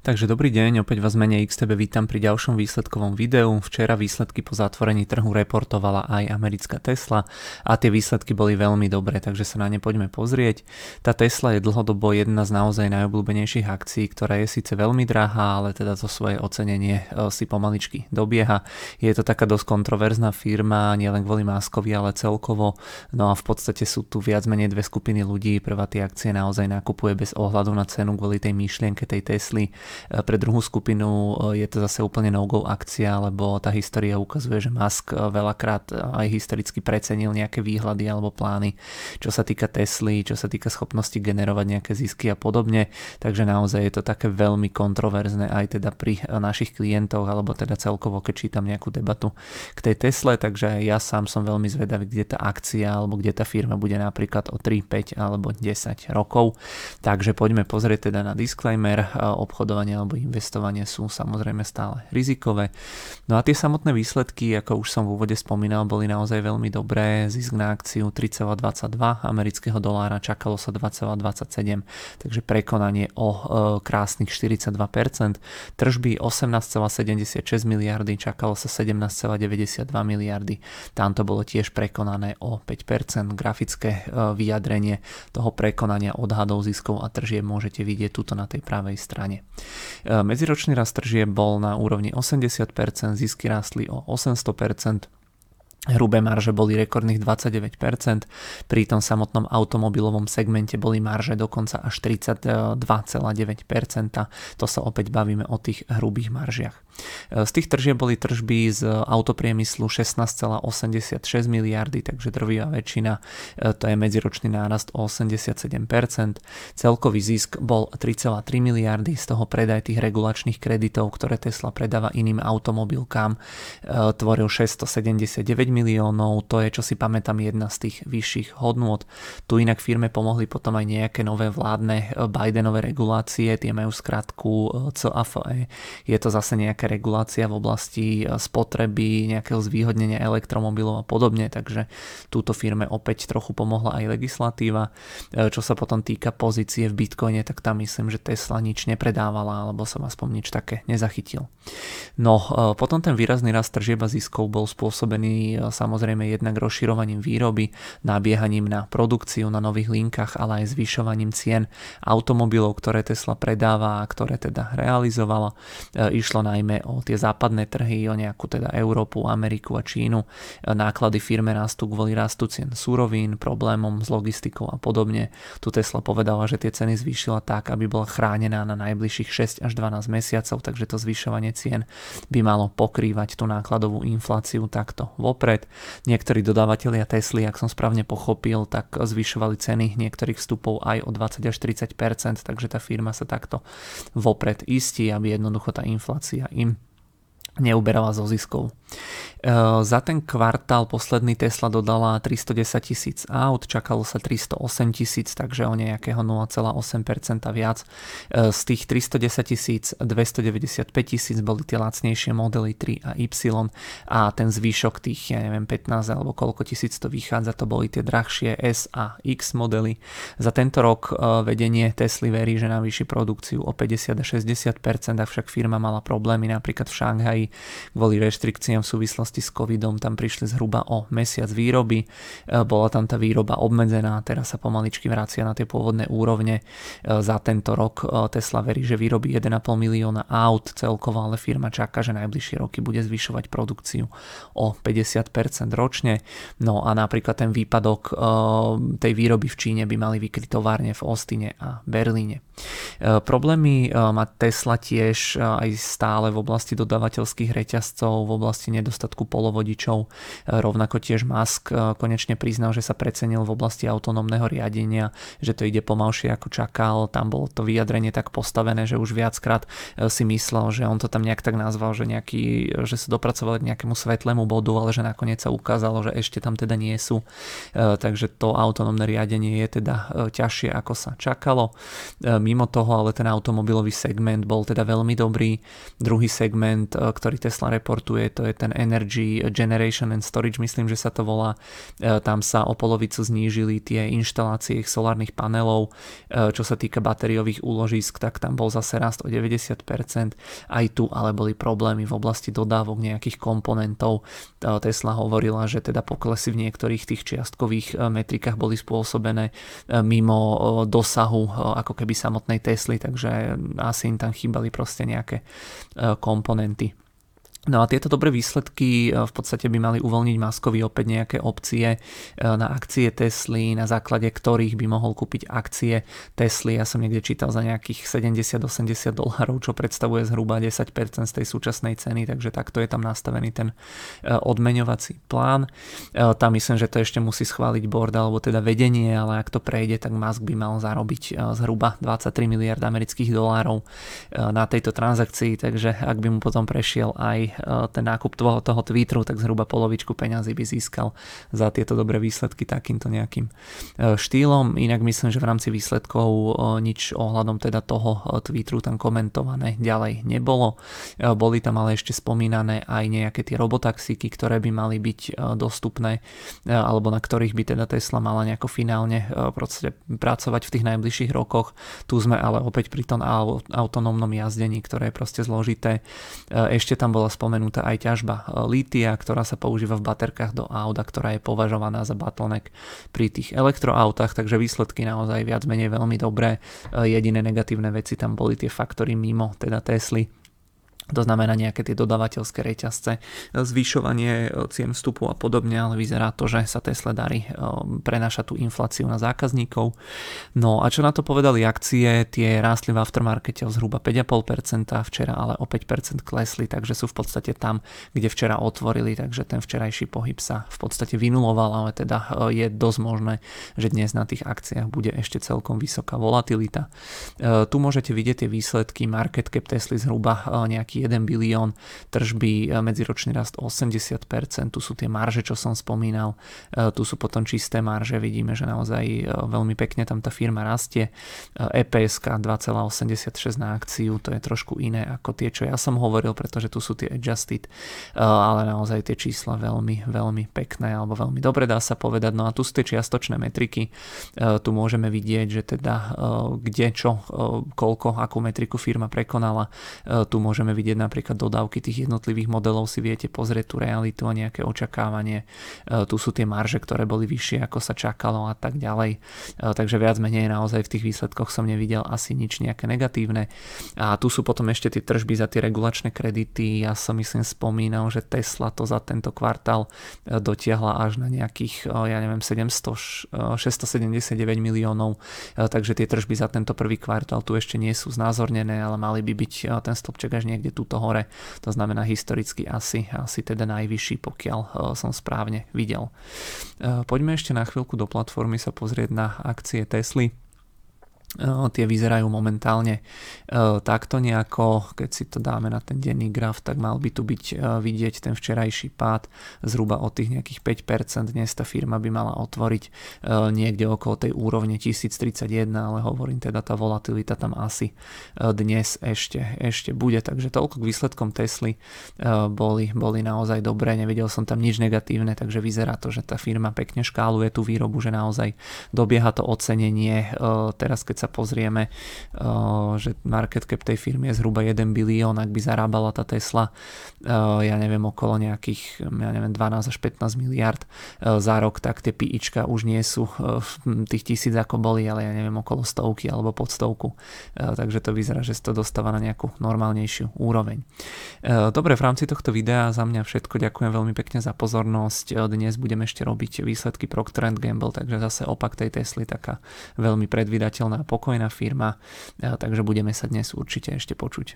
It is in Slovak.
Takže dobrý deň, opäť vás mene XTB vítam pri ďalšom výsledkovom videu. Včera výsledky po zatvorení trhu reportovala aj americká Tesla a tie výsledky boli veľmi dobré, takže sa na ne poďme pozrieť. Tá Tesla je dlhodobo jedna z naozaj najobľúbenejších akcií, ktorá je síce veľmi drahá, ale teda to svoje ocenenie e, si pomaličky dobieha. Je to taká dosť kontroverzná firma, nielen kvôli Maskovi, ale celkovo. No a v podstate sú tu viac menej dve skupiny ľudí. Prvá tie akcie naozaj nakupuje bez ohľadu na cenu kvôli tej myšlienke tej Tesly pre druhú skupinu e, je to zase úplne no-go akcia, lebo tá história ukazuje, že Musk e, veľakrát aj historicky precenil nejaké výhľady alebo plány, čo sa týka Tesly, čo sa týka schopnosti generovať nejaké zisky a podobne. Takže naozaj je to také veľmi kontroverzné aj teda pri našich klientoch, alebo teda celkovo, keď čítam nejakú debatu k tej Tesle, takže ja sám som veľmi zvedavý, kde tá akcia alebo kde tá firma bude napríklad o 3, 5 alebo 10 rokov. Takže poďme pozrieť teda na disclaimer obchodovania obchodovanie alebo investovanie sú samozrejme stále rizikové. No a tie samotné výsledky, ako už som v úvode spomínal, boli naozaj veľmi dobré. Zisk na akciu 3,22 amerického dolára, čakalo sa 2,27, takže prekonanie o e, krásnych 42%. Tržby 18,76 miliardy, čakalo sa 17,92 miliardy. Tam to bolo tiež prekonané o 5%. Grafické e, vyjadrenie toho prekonania odhadov ziskov a tržieb môžete vidieť tuto na tej pravej strane. Medziročný rast tržieb bol na úrovni 80%, zisky rástli o 800%, Hrubé marže boli rekordných 29%, pri tom samotnom automobilovom segmente boli marže dokonca až 32,9%. To sa opäť bavíme o tých hrubých maržiach. Z tých tržieb boli tržby z autopriemyslu 16,86 miliardy, takže drvivá väčšina, to je medziročný nárast o 87%. Celkový zisk bol 3,3 miliardy, z toho predaj tých regulačných kreditov, ktoré Tesla predáva iným automobilkám, tvoril 679 miliónov, to je, čo si pamätám, jedna z tých vyšších hodnôt. Tu inak firme pomohli potom aj nejaké nové vládne eh, Bidenové regulácie, tie majú skratku eh, CAFE. Je to zase nejaká regulácia v oblasti eh, spotreby, nejakého zvýhodnenia elektromobilov a podobne, takže túto firme opäť trochu pomohla aj legislatíva. Čo sa potom týka pozície v Bitcoine, tak tam myslím, že Tesla nič nepredávala, alebo som aspoň nič také nezachytil. No, potom ten výrazný rast tržieb a ziskov bol spôsobený samozrejme jednak rozširovaním výroby, nabiehaním na produkciu na nových linkách, ale aj zvyšovaním cien automobilov, ktoré Tesla predáva a ktoré teda realizovala. E, išlo najmä o tie západné trhy, o nejakú teda Európu, Ameriku a Čínu. E, náklady firme rastú kvôli rastu cien súrovín, problémom s logistikou a podobne. Tu Tesla povedala, že tie ceny zvýšila tak, aby bola chránená na najbližších 6 až 12 mesiacov, takže to zvyšovanie cien by malo pokrývať tú nákladovú infláciu takto vopred vopred. Niektorí dodávateľia Tesly, ak som správne pochopil, tak zvyšovali ceny niektorých vstupov aj o 20 až 30% takže tá firma sa takto vopred istí, aby jednoducho tá inflácia im neuberala zo ziskov. E, za ten kvartál posledný Tesla dodala 310 tisíc aut, čakalo sa 308 tisíc, takže o nejakého 0,8% viac. E, z tých 310 tisíc 295 tisíc boli tie lacnejšie modely 3 a Y a ten zvýšok tých, ja neviem, 15 alebo koľko tisíc to vychádza, to boli tie drahšie S a X modely. Za tento rok e, vedenie Tesly verí, že navýši produkciu o 50 a 60%, avšak firma mala problémy napríklad v Šanghaji kvôli reštrikciám v súvislosti s covidom, tam prišli zhruba o mesiac výroby, e, bola tam tá výroba obmedzená, teraz sa pomaličky vracia na tie pôvodné úrovne. E, za tento rok e, Tesla verí, že vyrobí 1,5 milióna aut celkovo, ale firma čaká, že najbližšie roky bude zvyšovať produkciu o 50% ročne. No a napríklad ten výpadok tej výroby v Číne by mali vykryť továrne v Ostine a Berlíne. Problémy má Tesla tiež aj stále v oblasti dodávateľských veľkých reťazcov v oblasti nedostatku polovodičov. Rovnako tiež Musk e, konečne priznal, že sa precenil v oblasti autonómneho riadenia, že to ide pomalšie ako čakal. Tam bolo to vyjadrenie tak postavené, že už viackrát e, si myslel, že on to tam nejak tak nazval, že, nejaký, že sa dopracovali k nejakému svetlému bodu, ale že nakoniec sa ukázalo, že ešte tam teda nie sú. E, takže to autonómne riadenie je teda ťažšie ako sa čakalo. Mimo toho ale ten automobilový segment bol teda veľmi dobrý. Druhý segment, ktorý Tesla reportuje, to je ten Energy Generation and Storage, myslím, že sa to volá. Tam sa o polovicu znížili tie inštalácie ich solárnych panelov. Čo sa týka batériových úložisk, tak tam bol zase rast o 90%. Aj tu ale boli problémy v oblasti dodávok nejakých komponentov. Tesla hovorila, že teda poklesy v niektorých tých čiastkových metrikách boli spôsobené mimo dosahu ako keby samotnej Tesly, takže asi im tam chýbali proste nejaké komponenty. No a tieto dobré výsledky e, v podstate by mali uvoľniť Maskovi opäť nejaké opcie e, na akcie Tesly, na základe ktorých by mohol kúpiť akcie Tesly. Ja som niekde čítal za nejakých 70-80 dolárov, čo predstavuje zhruba 10% z tej súčasnej ceny, takže takto je tam nastavený ten e, odmeňovací plán. Tam myslím, že to ešte musí schváliť board alebo teda vedenie, ale ak to prejde, tak Musk by mal zarobiť zhruba 23 miliard amerických dolárov na tejto transakcii, takže ak by mu potom prešiel aj Eh, ten nákup toho, toho Twitteru, tak zhruba polovičku peňazí by získal za tieto dobré výsledky takýmto nejakým eh, štýlom. Inak myslím, že v rámci výsledkov eh, nič ohľadom teda toho Twitteru tam komentované ďalej nebolo. Boli tam ale ešte spomínané aj nejaké tie robotaxíky, ktoré by mali byť dostupné alebo na ktorých by teda Tesla mala nejako finálne pracovať v tých najbližších rokoch. Tu sme ale opäť pri tom autonómnom jazdení, ktoré je proste zložité. Ešte tam bola spomenutá aj ťažba e, lítia, ktorá sa používa v baterkách do auta, ktorá je považovaná za bottleneck pri tých elektroautách, takže výsledky naozaj viac menej veľmi dobré. E, jediné negatívne veci tam boli tie faktory mimo, teda Tesly, to znamená nejaké tie dodavateľské reťazce, zvyšovanie e, cien vstupu a podobne, ale vyzerá to, že sa Tesla darí e, prenašať tú infláciu na zákazníkov. No a čo na to povedali akcie, tie rástli v aftermarkete o zhruba 5,5%, včera ale o 5% klesli, takže sú v podstate tam, kde včera otvorili, takže ten včerajší pohyb sa v podstate vynuloval, ale teda e, je dosť možné, že dnes na tých akciách bude ešte celkom vysoká volatilita. Tu môžete vidieť tie výsledky, market cap Tesly zhruba nejaký 1 bilión, tržby e, medziročný rast 80%, tu sú tie marže, čo som spomínal, e, tu sú potom čisté marže, vidíme, že naozaj e, veľmi pekne tam tá firma rastie. EPS 2,86 na akciu, to je trošku iné ako tie, čo ja som hovoril, pretože tu sú tie adjusted, ale naozaj tie čísla veľmi, veľmi pekné alebo veľmi dobre dá sa povedať. No a tu sú tie čiastočné metriky, tu môžeme vidieť, že teda kde čo, koľko, akú metriku firma prekonala, tu môžeme vidieť vidieť napríklad dodávky tých jednotlivých modelov, si viete pozrieť tú realitu a nejaké očakávanie. E, tu sú tie marže, ktoré boli vyššie, ako sa čakalo a tak ďalej. E, takže viac menej naozaj v tých výsledkoch som nevidel asi nič nejaké negatívne. A tu sú potom ešte tie tržby za tie regulačné kredity. Ja som myslím spomínal, že Tesla to za tento kvartál e, dotiahla až na nejakých, ja neviem, 700, 679 miliónov. Takže tie tržby za tento prvý kvartál tu ešte nie sú znázornené, ale mali by byť ten stopček až niekde túto hore. To znamená historicky asi, asi teda najvyšší, pokiaľ eh, som správne videl. Eh, poďme ešte na chvíľku do platformy sa pozrieť na akcie Tesly tie vyzerajú momentálne takto nejako, keď si to dáme na ten denný graf, tak mal by tu byť vidieť ten včerajší pád zhruba od tých nejakých 5%, dnes tá firma by mala otvoriť niekde okolo tej úrovne 1031, ale hovorím teda tá volatilita tam asi dnes ešte, ešte bude, takže toľko k výsledkom Tesly. Boli, boli naozaj dobré, nevidel som tam nič negatívne, takže vyzerá to, že tá firma pekne škáluje tú výrobu, že naozaj dobieha to ocenenie, teraz keď sa pozrieme, eh, že market cap tej firmy je zhruba 1 bilión, ak by zarábala tá Tesla, eh, ja neviem, okolo nejakých, ja neviem, 12 až 15 miliard eh, za rok, tak tie PIčka už nie sú tých tisíc ako boli, ale ja neviem, okolo stovky alebo pod stovku. Takže to vyzerá, že sa to dostáva na nejakú normálnejšiu úroveň. Dobre, v rámci tohto videa za mňa všetko. Ďakujem veľmi pekne za pozornosť. Dnes budeme ešte robiť výsledky Procter Gamble, takže zase opak tej Tesly, taká veľmi predvydateľná pokojná firma, takže budeme sa dnes určite ešte počuť.